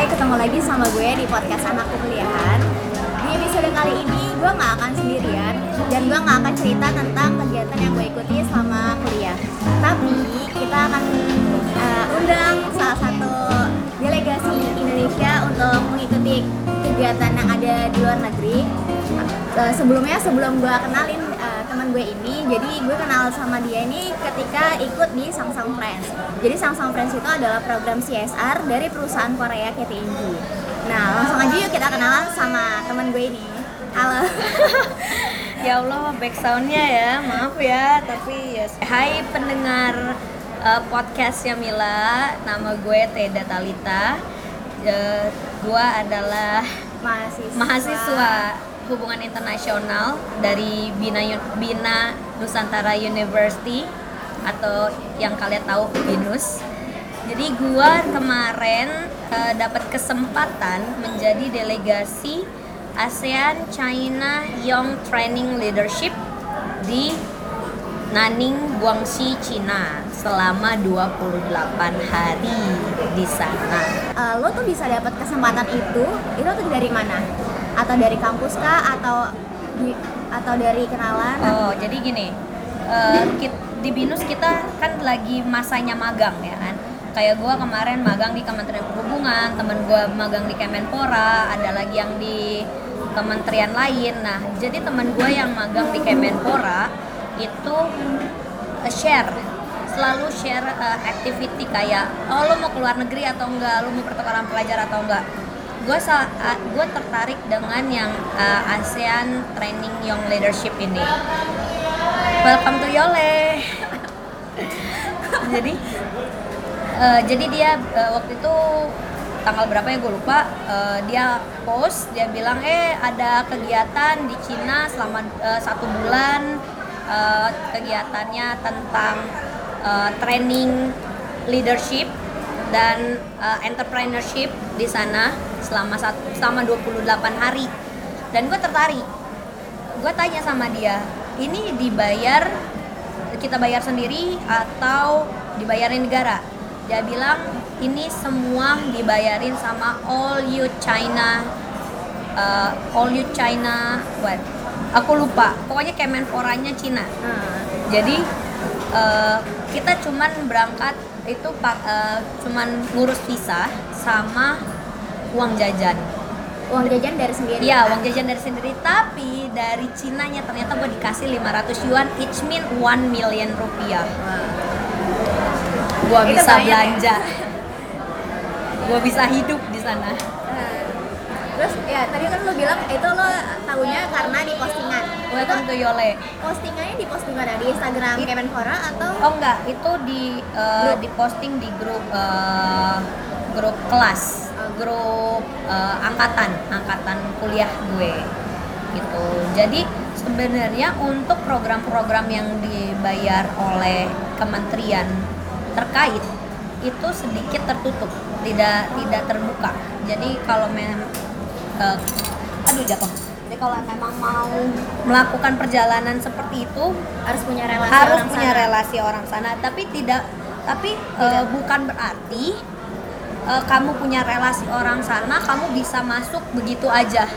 Hai, ketemu lagi sama gue di podcast anak kuliahan. Di episode kali ini gue nggak akan sendirian dan gue nggak akan cerita tentang kegiatan yang gue ikuti selama kuliah. Tapi kita akan uh, undang salah satu delegasi Indonesia untuk mengikuti kegiatan yang ada di luar negeri. Uh, sebelumnya sebelum gue kenalin teman gue ini, jadi gue kenal sama dia ini ketika ikut di Samsung Friends. Jadi Samsung Friends itu adalah program CSR dari perusahaan Korea KTNG. Nah langsung aja yuk kita kenalan sama teman gue ini. Halo. Ya Allah, backsoundnya ya, maaf ya, tapi ya. Hai pendengar uh, podcastnya Mila, nama gue Teda Talita. Uh, gue adalah mahasiswa. mahasiswa hubungan internasional dari Bina Bina Nusantara University atau yang kalian tahu BINUS. Jadi gua kemarin uh, dapat kesempatan menjadi delegasi ASEAN China Young Training Leadership di Nanning, Guangxi, Cina selama 28 hari di sana. Uh, lo tuh bisa dapat kesempatan itu, itu tuh dari mana? Atau dari kampus kah? Atau di, atau dari kenalan? Oh, jadi gini, kit- di binus kita kan lagi masanya magang ya kan. Kayak gua kemarin magang di Kementerian Perhubungan, temen gua magang di Kemenpora, ada lagi yang di kementerian lain. Nah, jadi temen gua yang magang di Kemenpora itu eh, share selalu share eh, activity kayak oh lo mau keluar negeri atau enggak, lo mau pertukaran pelajar atau enggak gue gue tertarik dengan yang uh, ASEAN Training Young Leadership ini. Welcome to Yole. jadi uh, jadi dia uh, waktu itu tanggal berapa ya gue lupa uh, dia post dia bilang eh ada kegiatan di Cina selama uh, satu bulan uh, kegiatannya tentang uh, training leadership dan uh, entrepreneurship di sana selama satu, selama 28 hari. Dan gue tertarik. Gue tanya sama dia ini dibayar kita bayar sendiri atau dibayarin negara? Dia bilang ini semua dibayarin sama All You China uh, All You China what aku lupa. Pokoknya Kemenporanya Cina. Nah, jadi uh, kita cuman berangkat itu uh, cuman ngurus visa sama uang jajan. uang jajan dari sendiri. Iya, uang jajan dari sendiri. Tapi dari Cinanya ternyata gue dikasih 500 yuan, each mean 1 million rupiah. Gue bisa ya? belanja. Gue bisa hidup di sana. Nah, terus ya tadi kan lo bilang itu lo tahunya karena di postingan. Welcome to Yole. Postingannya di postingan di Instagram It- Kemenpora atau Oh enggak, itu di uh, Grup. di posting di grup uh, grup kelas, grup uh, angkatan, angkatan kuliah gue. Gitu. Jadi sebenarnya untuk program-program yang dibayar oleh kementerian terkait itu sedikit tertutup, tidak tidak terbuka. Jadi kalau mem uh, aduh jatuh. Jadi kalau memang mau melakukan perjalanan seperti itu harus punya relasi harus orang punya sana? relasi orang sana tapi tidak tapi eh, bukan berarti eh, kamu punya relasi orang sana kamu bisa masuk begitu aja.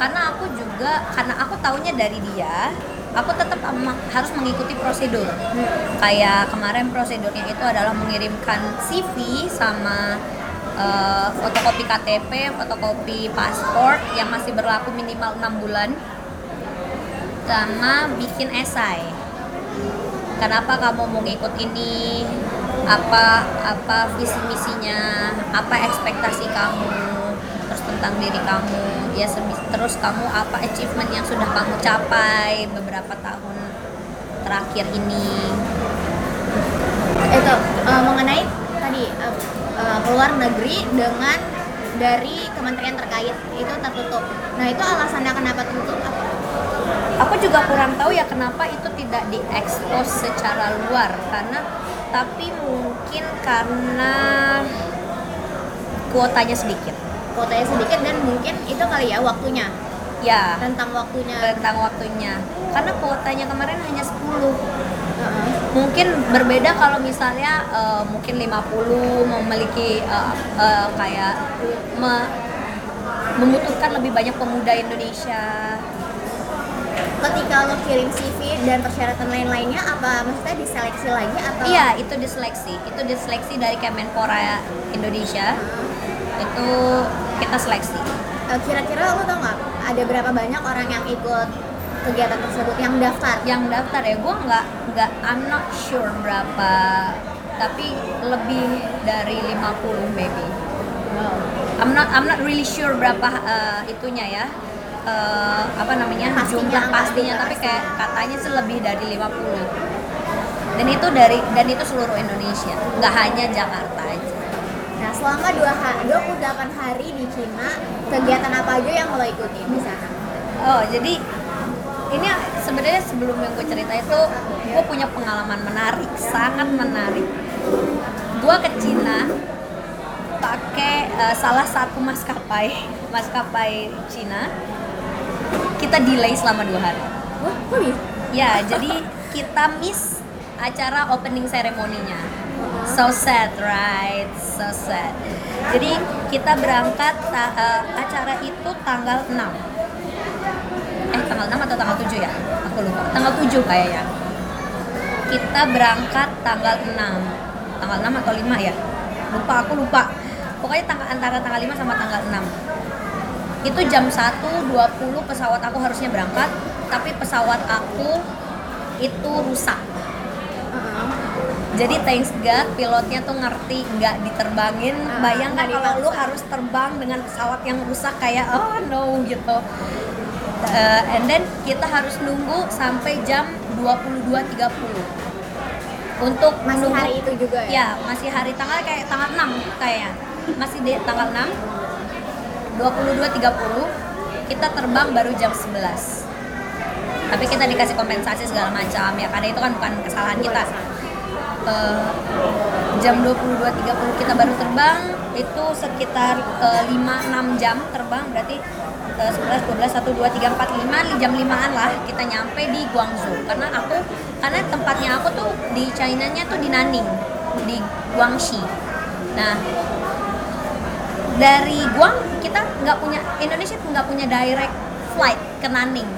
Karena aku juga karena aku taunya dari dia aku tetap harus mengikuti prosedur. Kayak kemarin prosedurnya itu adalah mengirimkan CV sama eh, fotokopi KTP fotokopi paspor yang masih berlaku minimal enam bulan sama bikin esai. Kenapa kamu mau ngikut ini apa apa visi misinya apa ekspektasi kamu terus tentang diri kamu ya terus kamu apa achievement yang sudah kamu capai beberapa tahun terakhir ini itu eh, mengenai tadi eh, eh, keluar negeri dengan dari kementerian terkait itu tertutup. Nah itu alasannya kenapa tertutup apa? aku juga kurang tahu ya kenapa itu tidak diekspos secara luar karena tapi mungkin karena kuotanya sedikit Kuotanya sedikit dan mungkin itu kali ya waktunya. ya Rentang waktunya. rentang waktunya karena kuotanya kemarin hanya 10 Heeh. mungkin berbeda kalau misalnya eh, mungkin 50 memiliki eh, eh, kayak me- membutuhkan lebih banyak pemuda Indonesia Ketika lo kirim CV dan persyaratan lain-lainnya, apa maksudnya diseleksi lagi atau? iya itu diseleksi. Itu diseleksi dari Kemenpora Indonesia. Itu kita seleksi. Eh, Kira-kira lo tau nggak ada berapa banyak orang yang ikut kegiatan tersebut yang daftar? yang daftar ya gue nggak nggak I'm not sure berapa. Tapi lebih dari 50 maybe. Wow. I'm not I'm not really sure berapa uh, itunya ya uh, apa namanya Pastinya, jumlah pastinya tapi kayak katanya sih lebih dari 50 dan itu dari dan itu seluruh Indonesia nggak hanya Jakarta aja. Nah, selama dua ha- 28 hari di Cina, kegiatan apa aja yang lo ikutin di sana? oh jadi ini sebenarnya sebelum yang gue cerita itu gue punya pengalaman menarik sangat menarik. Gue ke Cina pakai uh, salah satu maskapai maskapai Cina kita delay selama dua hari Wah, bisa? Ya, jadi kita miss acara opening seremoninya. So sad, right? So sad. Jadi kita berangkat eh, acara itu tanggal 6. Eh, tanggal 6 atau tanggal 7 ya? Aku lupa. Tanggal 7 kayaknya. Kita berangkat tanggal 6. Tanggal 6 atau 5 ya? Lupa, aku lupa. Pokoknya tanggal antara tanggal 5 sama tanggal 6 itu jam 1.20 pesawat aku harusnya berangkat tapi pesawat aku itu rusak. Jadi thanks God pilotnya tuh ngerti nggak diterbangin. Ah, bayangkan kalau lu harus terbang dengan pesawat yang rusak kayak oh no gitu. Uh, and then kita harus nunggu sampai jam 22.30 untuk Masih nunggu- hari itu juga ya? ya masih hari tanggal kayak tanggal 6 kayaknya. Masih di tanggal 6 22.30 kita terbang baru jam 11 tapi kita dikasih kompensasi segala macam ya karena itu kan bukan kesalahan kita. Eh, jam 22.30 kita baru terbang itu sekitar 5-6 jam terbang berarti eh, 11, 12, 1, 2, 3, 4, 5 jam 5an lah kita nyampe di Guangzhou. Karena aku karena tempatnya aku tuh di China-nya tuh di Nanning di Guangxi. Nah dari Guang kita nggak punya Indonesia nggak punya direct flight ke Nanning.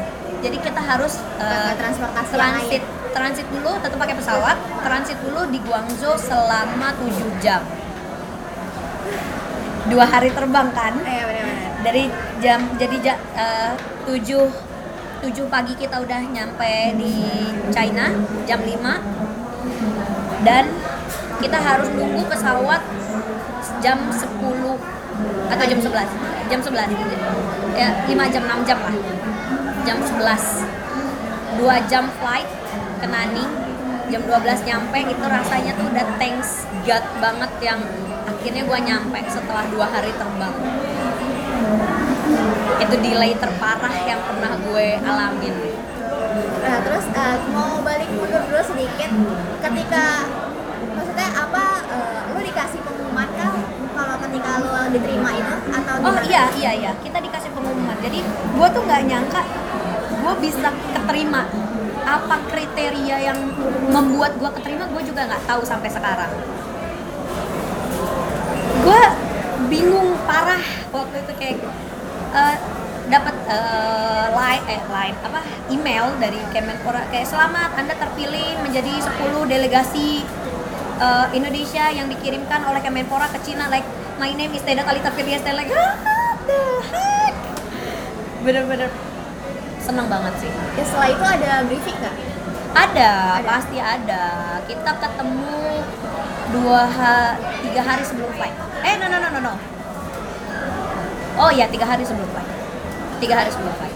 Jadi kita harus Pakai transportasi transit transit dulu tetap pakai pesawat transit dulu di Guangzhou selama 7 jam. Dua hari terbang kan? Iya, benar-benar. dari jam jadi ja, eh, 7 7 pagi kita udah nyampe di China jam 5 dan kita harus nunggu pesawat jam 10 atau jam 11 jam 11 ya 5 jam 6 jam lah. Jam 11 2 jam flight ke Nanning jam 12 nyampe itu rasanya tuh udah thanks God banget yang akhirnya gua nyampe setelah dua hari terbang. Itu delay terparah yang pernah gue alamin Nah, terus eh, mau balik mundur dulu sedikit. Ketika maksudnya apa eh, lu dikasih pengumuman kah lu diterima itu atau Oh iya iya iya. Kita dikasih pengumuman. Jadi gue tuh nggak nyangka gue bisa keterima. Apa kriteria yang membuat gue keterima gue juga nggak tahu sampai sekarang. Gue bingung parah waktu itu kayak eh, dapat eh, line eh line apa email dari Kemenpora kayak selamat anda terpilih menjadi 10 delegasi eh, Indonesia yang dikirimkan oleh Kemenpora ke Cina. Like my name is Teda Talita Firlias like what the heck bener-bener seneng banget sih Ya, setelah itu ada briefing nggak? ada, Ada. pasti ada. Kita ketemu dua ha tiga hari sebelum flight. Eh, no no no no no. Oh ya, tiga hari sebelum flight. Tiga hari sebelum flight.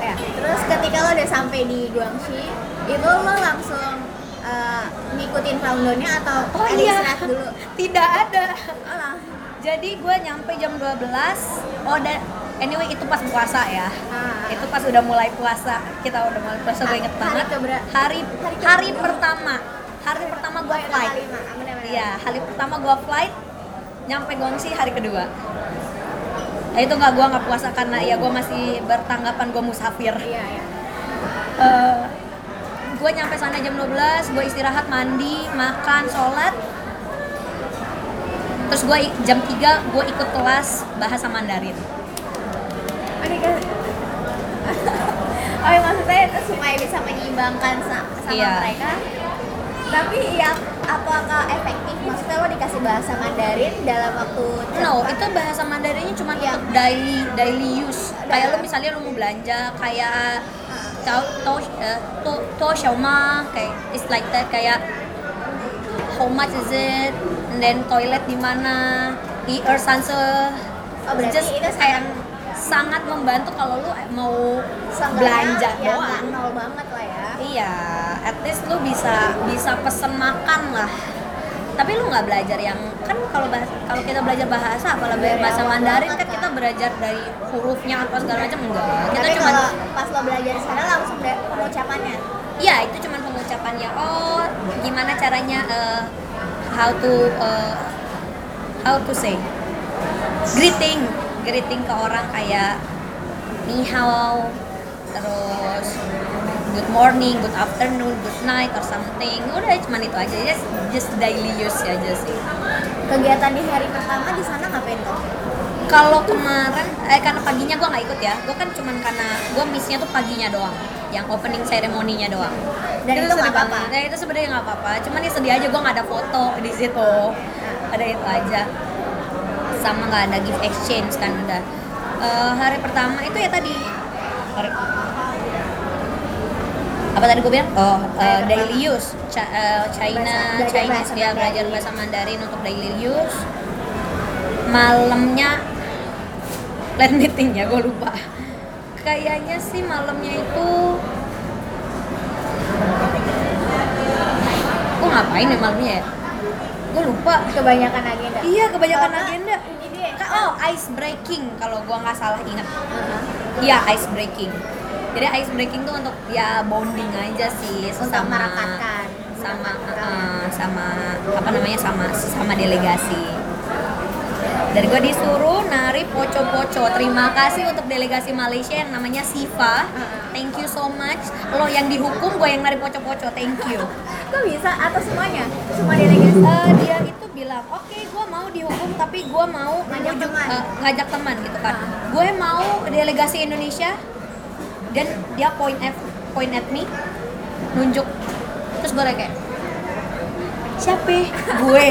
Ya. Terus ketika lo udah sampai di Guangxi, itu lo langsung eh, ngikutin countdownnya atau Oh iya, dulu? tidak ada. Oh, langsung. Jadi gue nyampe jam 12 Oh dan anyway itu pas puasa ya Ah. Itu pas udah mulai puasa Kita udah mulai puasa gue inget banget? Hari, Hari hari pertama Hari pertama gue ya, flight. Iya, hari pertama gua flight nyampe Guangxi hari kedua. Nah, itu nggak gua nggak puasa karena ya gua masih bertanggapan gua musafir. Iya, iya. Eh, gue nyampe sana jam 12, gue istirahat, mandi, makan, sholat Terus gue jam 3 gue ikut kelas bahasa Mandarin Oh, ya, maksudnya itu supaya bisa menyeimbangkan sa- sama Iya. mereka. Tapi ya apakah efektif? Maksudnya lo dikasih bahasa Mandarin dalam waktu No, cepat? itu bahasa Mandarinnya cuma Iya. untuk daily daily use. Kayak lo misalnya lo mau belanja kayak tau tau eh, to to xiaoma kayak it's like that kayak how much is it and then toilet di mana i er sanse Oh, berarti just itu kayak sangat- membantu kalau lu mau belanja ya doang nggak nol banget lah ya. iya at least lu bisa bisa pesen makan lah tapi lu nggak belajar yang kan kalau kalau kita belajar bahasa kalau belajar Dari bahasa Mandarin kan kan. kita belajar dari hurufnya apa segala macam enggak kita cuma pas lo belajar sana langsung dari pengucapannya. Iya, itu cuma pengucapannya. Oh, gimana caranya eh, how to eh, how to say greeting, greeting ke orang kayak ni hao, terus good morning, good afternoon, good night or something. Udah cuma itu aja. Just just daily use aja sih. Kegiatan di hari pertama di sana ngapain tuh? Kalau kemarin, eh karena paginya gue nggak ikut ya, gue kan cuman karena gue missnya tuh paginya doang, yang opening ceremoninya doang. Dan itu nggak apa-apa? Nah, itu sebenarnya nggak apa-apa, cuman ya sedih aja gue nggak ada foto di situ, ada itu aja. Sama nggak ada gift exchange kan udah. Eh, hari pertama itu ya tadi. Hari- apa tadi gue bilang? Oh, eh, daily use, Ca- eh, China, belajar Chinese bahasa dia belajar Mandarin. bahasa Mandarin untuk daily use. Malamnya plan meeting ya, gue lupa. Kayaknya sih malamnya itu gue ngapain ya malamnya ya? Gue lupa. Kebanyakan agenda. Iya, kebanyakan Karena agenda. Oh, ice breaking kalau gua nggak salah ingat. Uh-huh. Iya, ice breaking. Jadi ice breaking tuh untuk ya bonding aja sih sesama sama uh, sama apa namanya sama sama delegasi. Dan gue disuruh nari poco-poco. Terima kasih untuk delegasi Malaysia yang namanya Siva. Thank you so much. Lo yang dihukum, gue yang nari poco-poco. Thank you. Kok bisa? Atau semuanya? Semua delegasi? Eh, dia itu bilang oke gue mau dihukum tapi gue mau Ngajak teman. eh, ngajak teman gitu kan gue mau delegasi Indonesia dan dia point at point at me nunjuk terus gue kayak siapa gue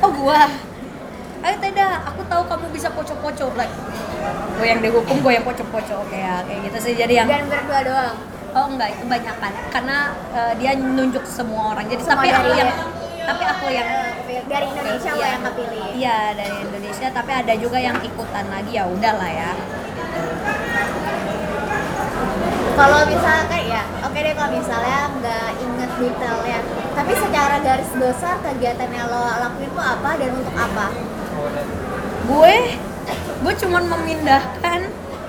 oh gue ayo tidak aku tahu kamu bisa poco-poco like gue yang dihukum gue yang poco-poco oke ya kayak gitu sih jadi yang Dan berdua doang? Oh enggak, itu banyakan karena eh, dia nunjuk semua orang. Jadi Semua tapi aku yang tapi aku yang Eh, Dari Indonesia lo Iya. yang kepilih? Iya, dari Indonesia tapi ada juga yang ikutan lagi ya udahlah ya. Kalau misalkan ya, oke deh kalau misalnya nggak inget detailnya Tapi secara garis besar kegiatan yang lo lakuin tuh apa dan untuk apa? Gue gue cuman memindahkan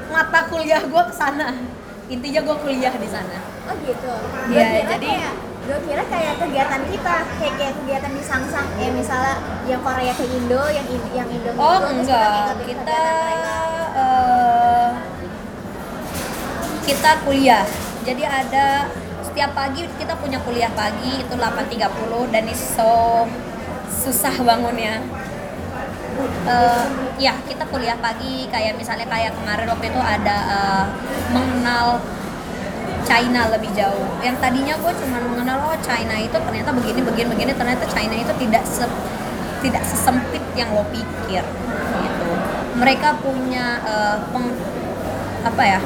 mata kuliah gue ke sana. Intinya gue kuliah di sana. Oh gitu? Kira jadi- kayak gue kira kayak kegiatan kita kayak kayak kegiatan di Sangsang ya misalnya yang Korea ke Indo yang yang Indo Oh terus enggak, kita eh, kita kuliah. Jadi ada setiap pagi kita punya kuliah pagi itu 8.30 dan itu so susah bangunnya. Eh, ya kita kuliah pagi kayak misalnya kayak kemarin waktu itu ada eh, mengenal China lebih jauh. Yang tadinya gue cuma mengenal oh China itu ternyata begini begini begini ternyata China itu tidak se tidak sesempit yang lo pikir gitu. Mereka punya eh, peng- apa ya?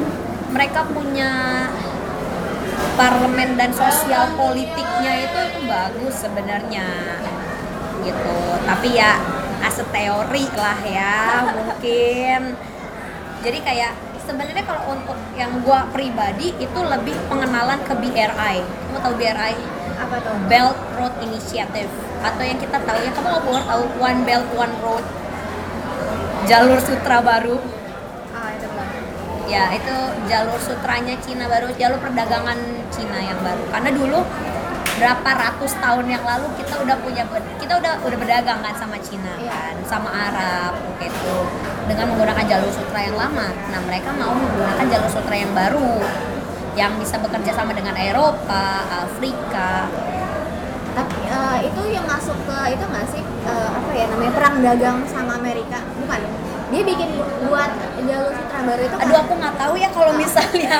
Mereka punya parlemen dan sosial politiknya itu itu bagus sebenarnya gitu. Tapi ya as a teori lah ya mungkin. Jadi kayak sebenarnya kalau untuk yang gua pribadi itu lebih pengenalan ke BRI. Kamu tahu BRI? apa tuh? Belt Road Initiative atau yang kita tahu ya kamu nggak boleh tahu One Belt One Road jalur sutra baru Ah itu ya itu jalur sutranya Cina baru jalur perdagangan Cina yang baru karena dulu berapa ratus tahun yang lalu kita udah punya kita udah udah berdagang kan sama Cina Iya. kan sama Arab gitu dengan menggunakan jalur sutra yang lama. Nah mereka mau menggunakan jalur sutra yang baru yang bisa bekerja sama dengan Eropa, Afrika. Tapi eh, itu yang masuk ke itu nggak sih eh, apa ya namanya perang dagang sama Amerika bukan? Dia bikin bu- buat jalur sutra baru itu. Aduh aku nggak tahu ya kalau misalnya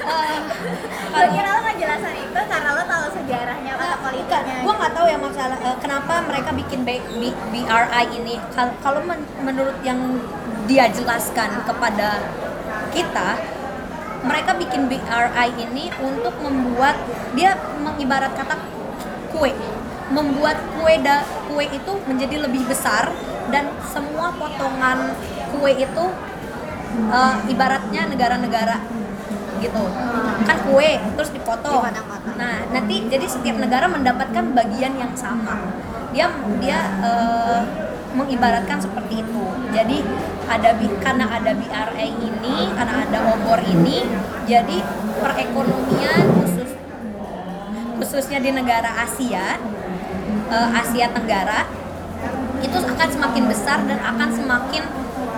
eh, Gue kira lo ngejelasan itu karena lo sejarahnya atau politiknya. gue nggak tahu ya masalah eh, kenapa mereka bikin B, B- BRI ini. Kal- Kalau men- menurut yang dia jelaskan kepada kita, mereka bikin BRI ini untuk membuat dia mengibarat kata kue, membuat kue da, kue itu menjadi lebih besar dan semua potongan kue itu eh, ibaratnya negara-negara gitu. Kan kue terus dipotong. Nah nanti jadi setiap negara mendapatkan bagian yang sama. Dia dia eh, mengibaratkan seperti itu. Jadi ada karena ada BRA ini karena ada obor ini jadi perekonomian khusus khususnya di negara Asia eh, Asia Tenggara itu akan semakin besar dan akan semakin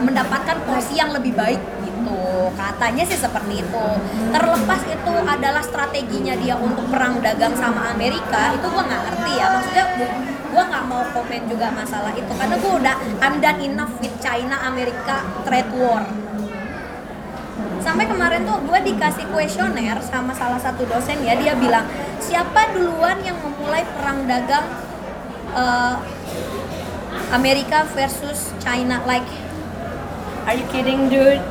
mendapatkan porsi yang lebih baik gitu katanya sih seperti itu. Terlepas itu adalah strateginya dia untuk perang dagang sama Amerika itu gua nggak ngerti ya. Maksudnya gua nggak mau komen juga masalah itu karena gua udah I'm done enough with China Amerika trade war. Sampai kemarin tuh gue dikasih kuesioner sama salah satu dosen ya dia bilang siapa duluan yang memulai perang dagang eh, Amerika versus China? Like are you kidding dude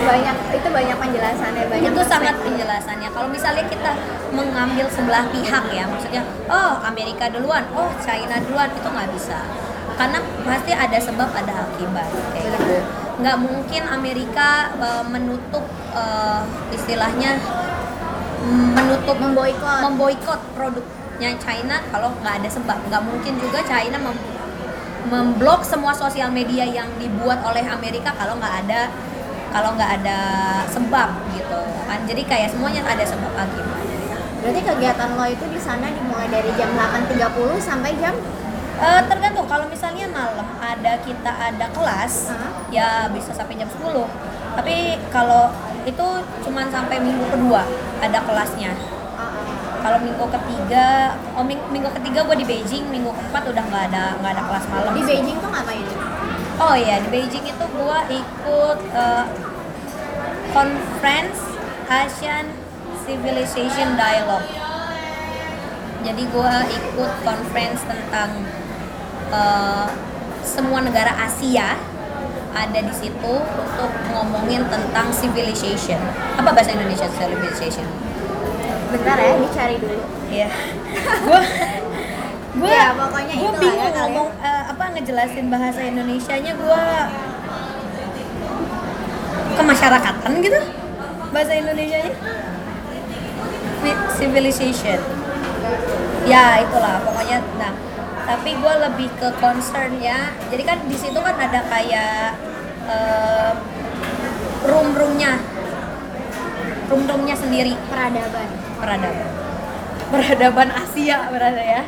banyak itu banyak penjelasannya banyak itu sangat penjelasannya. Kalau misalnya kita mengambil sebelah pihak ya maksudnya oh Amerika duluan oh China duluan itu nggak bisa. Karena pasti ada sebab ada akibat kayak gitu. Nggak mungkin Amerika eh, menutup eh, istilahnya menutup Memboikot. memboikot produknya China kalau nggak ada sebab. Nggak mungkin juga China mem- memblok semua sosial media yang dibuat oleh Amerika kalau nggak ada kalau nggak ada sebab gitu. Kan jadi kayak semuanya ada sebab akibat berarti kegiatan lo itu di sana dimulai dari jam 8.30 sampai jam? Eh, tergantung. Kalau misalnya malam ada kita ada kelas ya bisa sampai jam 10 tapi kalau itu cuman sampai minggu kedua ada kelasnya. Ah, kalau minggu ketiga oh ming- minggu ketiga gue di Beijing minggu keempat udah nggak ada nggak ada kelas malam di Beijing tuh ngapain oh iya di Beijing itu gue ikut eh, conference Asian Civilization Dialogue jadi gue ikut conference tentang eh, semua negara Asia ada di situ untuk ngomongin tentang civilization apa bahasa Indonesia civilization bentar ya dicari dulu Iya. Gua gua Ya, pokoknya gua ya bingung ya. ngomong apa ngejelasin bahasa Indonesianya gua kemasyarakatan gitu bahasa Indonesianya. Ci- civilization. Ya itulah pokoknya nah. Tapi gue lebih ke concern ya jadi kan di situ kan ada kayak eh, room-roomnya. Room-roomnya sendiri. Peradaban. Peradaban. Peradaban Asia berada ya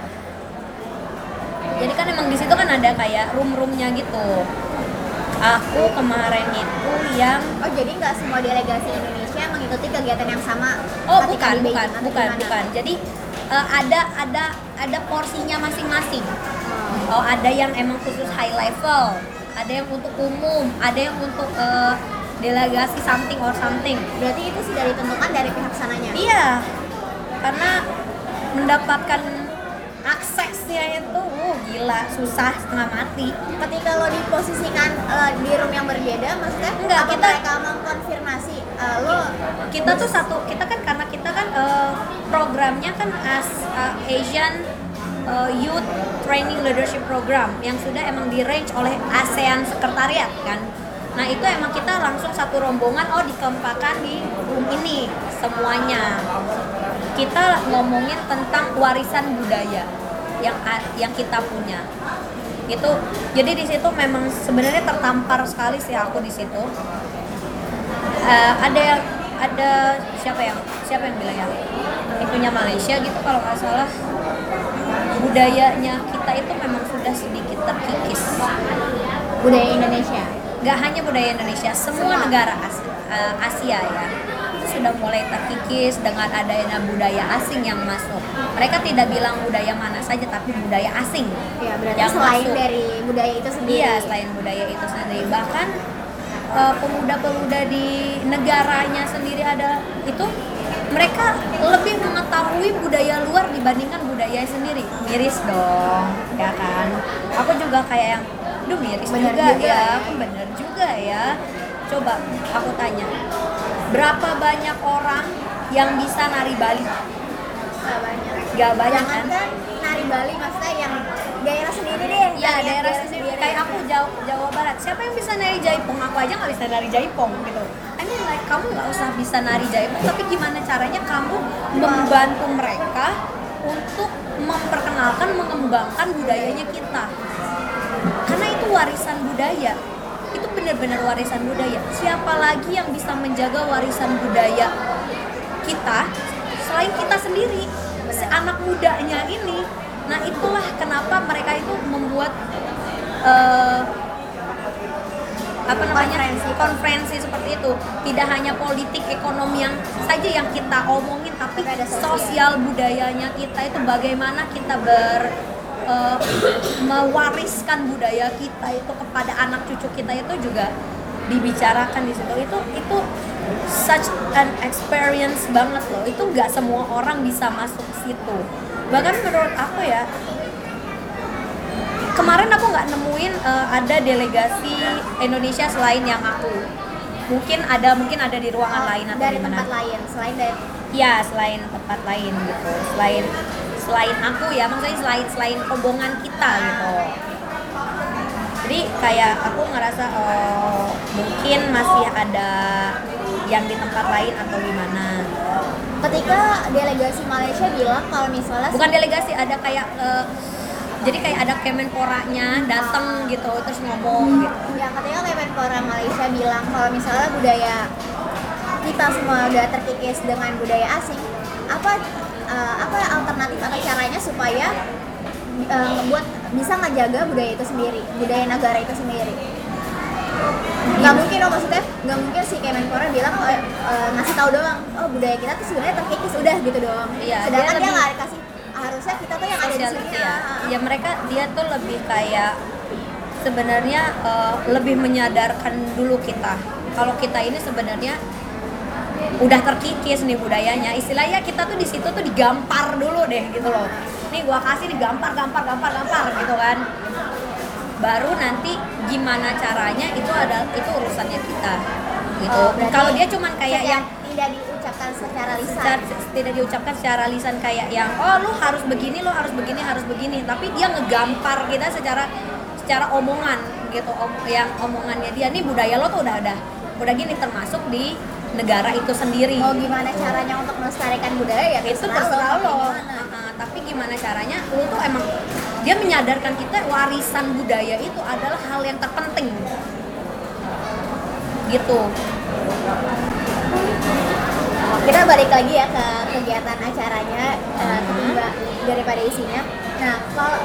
jadi kan emang di situ kan ada kayak room-roomnya gitu. Aku kemarin itu yang oh jadi nggak semua delegasi Indonesia mengikuti kegiatan yang sama oh bukan di bukan bukan gimana? bukan. Jadi eh, ada ada ada porsinya masing-masing. Oh. oh ada yang emang khusus high level ada yang untuk umum ada yang untuk eh, delegasi something or something. Berarti itu sudah ditentukan dari pihak sananya? Iya, karena mendapatkan aksesnya itu uh, gila susah setengah mati. ketika lo diposisikan eh, di room yang berbeda maksudnya Enggak, apa kita- mereka mengkonfirmasi eh, lo Kita tuh satu, kita kan karena kita kan eh, programnya kan as eh, Asian eh, Youth Training Leadership Program yang sudah emang di range oleh ASEAN Sekretariat kan. Nah itu emang kita langsung satu rombongan oh dikempakan di room ini semuanya. Kita ngomongin tentang warisan budaya yang yang kita punya. Itu jadi di situ memang sebenarnya tertampar sekali sih aku di situ. Eh, ada yang ada siapa yang siapa yang bilang ya itunya Malaysia gitu kalau nggak salah budayanya kita itu memang sudah sedikit terkikis budaya Indonesia nggak hanya budaya Indonesia semua Semua. negara As- eh, Asia ya itu sudah mulai terkikis dengan adanya budaya asing yang masuk mereka tidak bilang budaya mana saja tapi budaya asing ya berarti yang selain masuk. dari budaya itu sendiri Iya, selain budaya itu sendiri. Bahkan eh, pemuda-pemuda di negaranya sendiri ada itu mereka lebih mengetahui budaya luar dibandingkan budaya sendiri. Miris dong, ya kan? Aku juga kayak yang, duh miris Bener juga, juga ya, ya." aku bener juga ya. Coba aku tanya, berapa banyak orang yang bisa nari Bali? Nggak banyak Gak banyak jangan kan? nari Bali maksudnya yang daerah sendiri deh Ya Nari yang daerah sendiri kayak aku Jawa, Jawa Barat. Siapa yang bisa nari jaipong? Aku aja nggak bisa nari jaipong gitu. I mean like kamu nggak usah bisa nari jaipong, tapi gimana caranya kamu membantu mereka untuk memperkenalkan, mengembangkan budayanya kita. Karena itu warisan budaya. Benar-benar warisan budaya. Siapa lagi yang bisa menjaga warisan budaya kita selain kita sendiri, si anak mudanya ini. Nah itulah kenapa mereka itu membuat eh, apa namanya Konferensi. konferensi seperti itu. Tidak hanya politik ekonomi yang saja yang kita omongin, tapi Tapi ada sosial. sosial budayanya kita itu bagaimana kita ber eh, mewariskan budaya kita itu kepada anak cucu kita itu juga dibicarakan di situ. Itu itu such an experience banget loh. Itu nggak semua orang bisa masuk situ. Bahkan menurut aku ya kemarin aku nggak nemuin eh, ada delegasi Indonesia selain yang aku. Mungkin ada mungkin ada di ruangan lain atau Oh, dari tempat lain selain dari ya selain tempat lain gitu. Selain selain aku ya maksudnya selain selain rombongan kita gitu. Jadi kayak aku ngerasa oh, mungkin masih ada yang di tempat lain atau gimana ketika delegasi Malaysia bilang kalau misalnya bukan delegasi ada kayak eh, jadi kayak ada kemenporanya datang gitu terus ngomong gitu. yang ketika Kemenpora Malaysia bilang kalau misalnya budaya kita semua udah terkikis dengan budaya asing apa eh, apa alternatif atau caranya supaya eh, ngebuat bisa ngejaga budaya itu sendiri budaya negara itu sendiri? Nggak mungkin dong maksudnya nggak mungkin si Kemenpora bilang oh, eh, ngasih tahu doang oh budaya kita tuh sebenarnya terkikis udah gitu doang. Iya, sedangkan dia nggak kasih harusnya kita tuh yang ada di sini ya. ah, ya mereka dia tuh lebih kayak sebenarnya eh, lebih menyadarkan dulu kita. Kalau kita ini sebenarnya udah terkikis nih budayanya. Istilahnya kita tuh di situ tuh digampar dulu deh gitu loh. Nih gua kasih nih gampar gampar gampar gitu kan. Baru nanti gimana caranya itu ada itu urusannya kita gitu. Oh, kalau dia cuman kayak yang tidak diucapkan secara lisan. Secara, tidak diucapkan secara lisan kayak yang oh lu harus begini lu harus begini harus begini. Tapi dia ngegampar kita secara secara omongan gitu om, yang omongannya dia. Nih budaya lo tuh udah ada. Udah gini termasuk di negara itu sendiri. Mau gimana caranya untuk melestarikan budaya? Ya itu terserah lo gimana. Heeh, tapi gimana caranya? Lu tuh emang dia menyadarkan kita warisan budaya itu adalah hal yang terpenting. Gitu. Kita balik lagi ya ke kegiatan acaranya ketiga daripada isinya. Nah kalau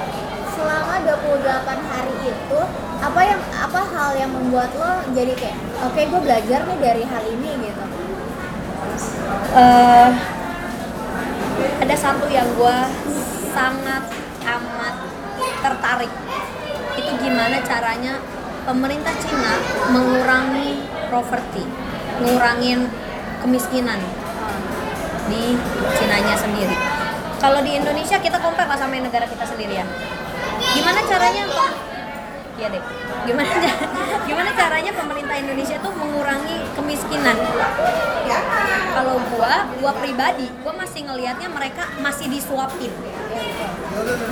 selama 28 hari itu apa yang apa hal yang membuat lo jadi kayak oke gue belajar nih dari hal ini gitu eh ada satu yang gue sangat amat tertarik itu gimana caranya pemerintah Cina mengurangi poverty ngurangin kemiskinan di Cinanya sendiri kalau di Indonesia kita compare lah sama negara kita sendiri ya gimana caranya? Iya deh. Gimana gimana caranya pemerintah Indonesia tuh mengurangi kemiskinan? Kalau gua, gua pribadi, gua masih ngelihatnya mereka masih disuapin.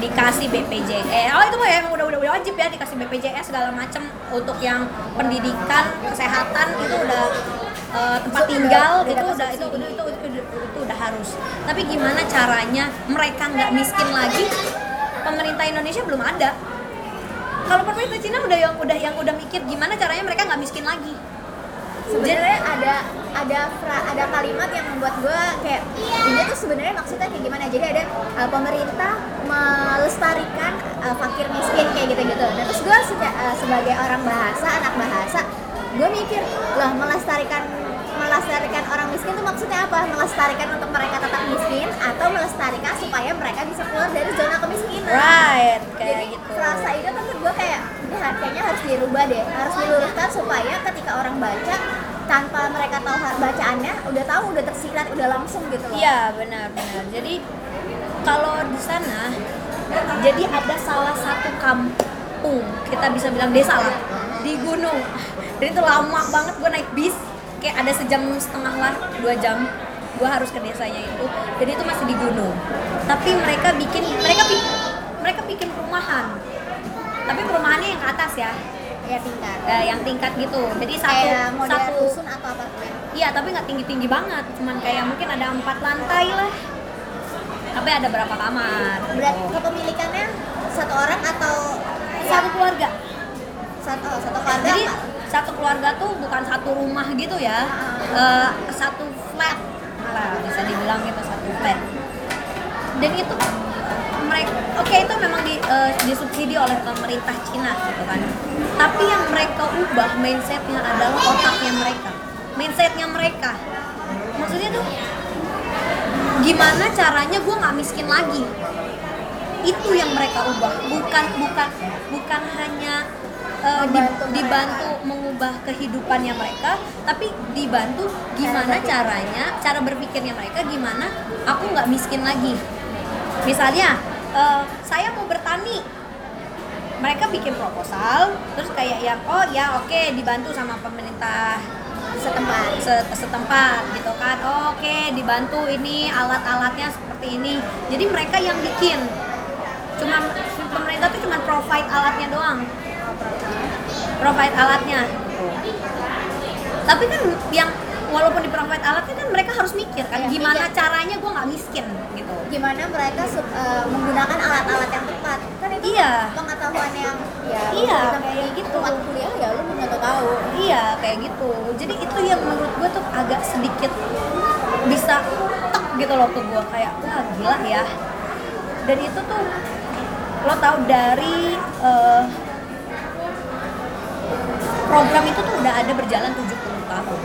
Dikasih BPJS. Oh itu mah ya emang udah udah wajib ya dikasih BPJS segala macem untuk yang pendidikan, kesehatan itu udah eh, tempat Itu tinggal udah itu udah itu, subsidi. itu, itu, itu, itu udah harus. Tapi gimana caranya mereka nggak miskin lagi? Pemerintah Indonesia belum ada kalau pemerintah Cina udah yang udah yang udah mikir gimana caranya mereka nggak miskin lagi sebenarnya ada ada fra, ada kalimat yang membuat gue kayak ini tuh sebenarnya maksudnya kayak gimana? Jadi ada uh, pemerintah melestarikan uh, fakir miskin kayak gitu-gitu. Nah terus gue sebagai orang bahasa anak bahasa gue mikir lah melestarikan melestarikan orang miskin itu maksudnya apa? Melestarikan untuk mereka tetap miskin atau melestarikan supaya mereka bisa keluar dari zona kemiskinan? Right kayak jadi gitu. frasa itu tuh gue kayak ini kayaknya harus dirubah deh harus diluruskan supaya ketika orang baca tanpa mereka tahu bacaannya udah tahu udah tersirat udah langsung gitu Iya benar benar. Jadi kalau di sana jadi ada salah satu kampung kita bisa bilang desa lah di gunung. Dan itu lama banget gue naik bis kayak ada sejam setengah lah dua jam gue harus ke desanya itu. Jadi itu masih di gunung. Tapi mereka bikin mereka mereka bikin perumahan. Tapi perumahannya yang ke atas ya, ya tingkat Eh, yang tingkat gitu. Jadi satu kayak model satu rusun atau apartemen Iya, tapi nggak tinggi-tinggi banget. Cuman kayak mungkin ada empat lantai lah. Tapi ada berapa kamar. berat kepemilikannya satu orang atau Satu keluarga. satu oh, satu keluarga Jadi apa? satu keluarga tuh bukan satu rumah gitu ya. Eh, satu flat lah bisa dibilang gitu satu flat. Dan itu mereka oke itu memang di, eh, disubsidi oleh pemerintah Cina gitu kan. Tapi yang mereka ubah mindsetnya adalah otaknya mereka, mindsetnya mereka. Maksudnya tuh gimana caranya gue nggak miskin lagi itu yang mereka ubah bukan bukan bukan hanya uh, di- Membantu mereka. dibantu mengubah kehidupannya mereka tapi dibantu gimana caranya cara berpikirnya mereka gimana aku nggak miskin lagi misalnya uh, saya mau bertani. Mereka bikin proposal terus kayak yang oh ya oke dibantu sama pemerintah setempat se- setempat gitu kan. Oh, oke dibantu ini alat-alatnya seperti ini. Jadi mereka yang bikin. Cuma pemerintah tuh cuma provide alatnya doang. Provide alatnya. Tapi kan yang walaupun di provide alatnya kan mereka harus mikir kan Iya, gimana mikir. caranya gue nggak miskin gitu gimana mereka sub- eh, menggunakan alat-alat yang tepat kan itu Iya. pengetahuan yang ya Iya, kayak gitu. waktu kuliah ya lu nggak tahu tahu Iya kayak gitu. Jadi itu yang menurut gue tuh agak sedikit bisa tek gitu loh ke gue kayak wah gila ya. Dan itu tuh lo tau dari eh, program itu tuh udah ada berjalan 70 tahun.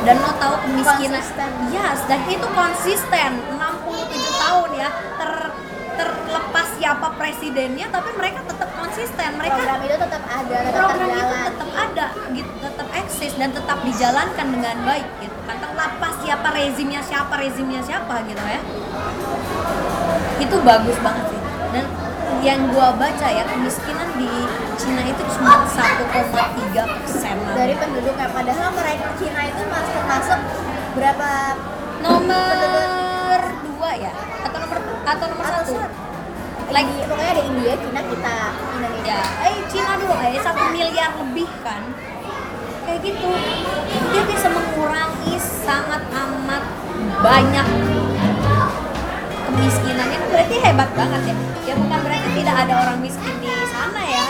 Dan lo tahu kemiskinan Konsisten. Yes, dan itu konsisten 67 tahun ya. Ter terlepas siapa presidennya tapi mereka tetap konsisten. Mereka program itu tetap ada tetap program itu tetap ada gitu tetap eksis dan tetap dijalankan dengan baik gitu kan terlepas siapa rezimnya siapa rezimnya siapa gitu ya itu bagus banget yang gua baca ya kemiskinan di Cina itu cuma 1,3 persen. Dari penduduknya padahal mereka Cina itu masuk termasuk berapa? Nomor dua ya atau nomor atau nomor atau satu? satu. Like Lagi, pokoknya ada India Cina kita Indonesia. Ya eh Cina dulu eh satu miliar lebih kan? Kayak gitu. Dia bisa mengurangi sangat amat banyak kemiskinannya itu berarti hebat banget ya. Ya bukan berarti tidak ada orang miskin di sana ya